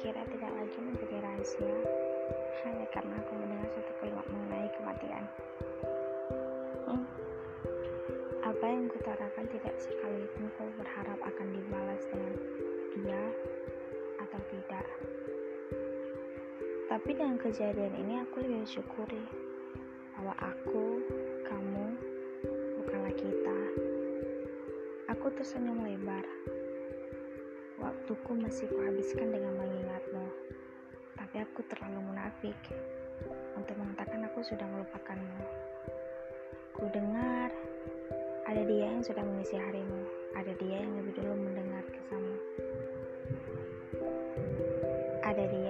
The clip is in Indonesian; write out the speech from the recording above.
kukira tidak lagi menjadi rahasia hanya karena aku mendengar satu kalimat mengenai kematian. Hmm. Apa yang kutarakan tidak sekalipun kau berharap akan dibalas dengan iya atau tidak. Tapi dengan kejadian ini aku lebih syukuri bahwa aku, kamu, bukanlah kita. Aku tersenyum lebar. Waktuku masih kuhabiskan dengan mengingatmu. Tapi aku terlalu munafik untuk mengatakan aku sudah melupakanmu. Ku dengar ada dia yang sudah mengisi harimu. Ada dia yang lebih dulu mendengar kisahmu. Ada dia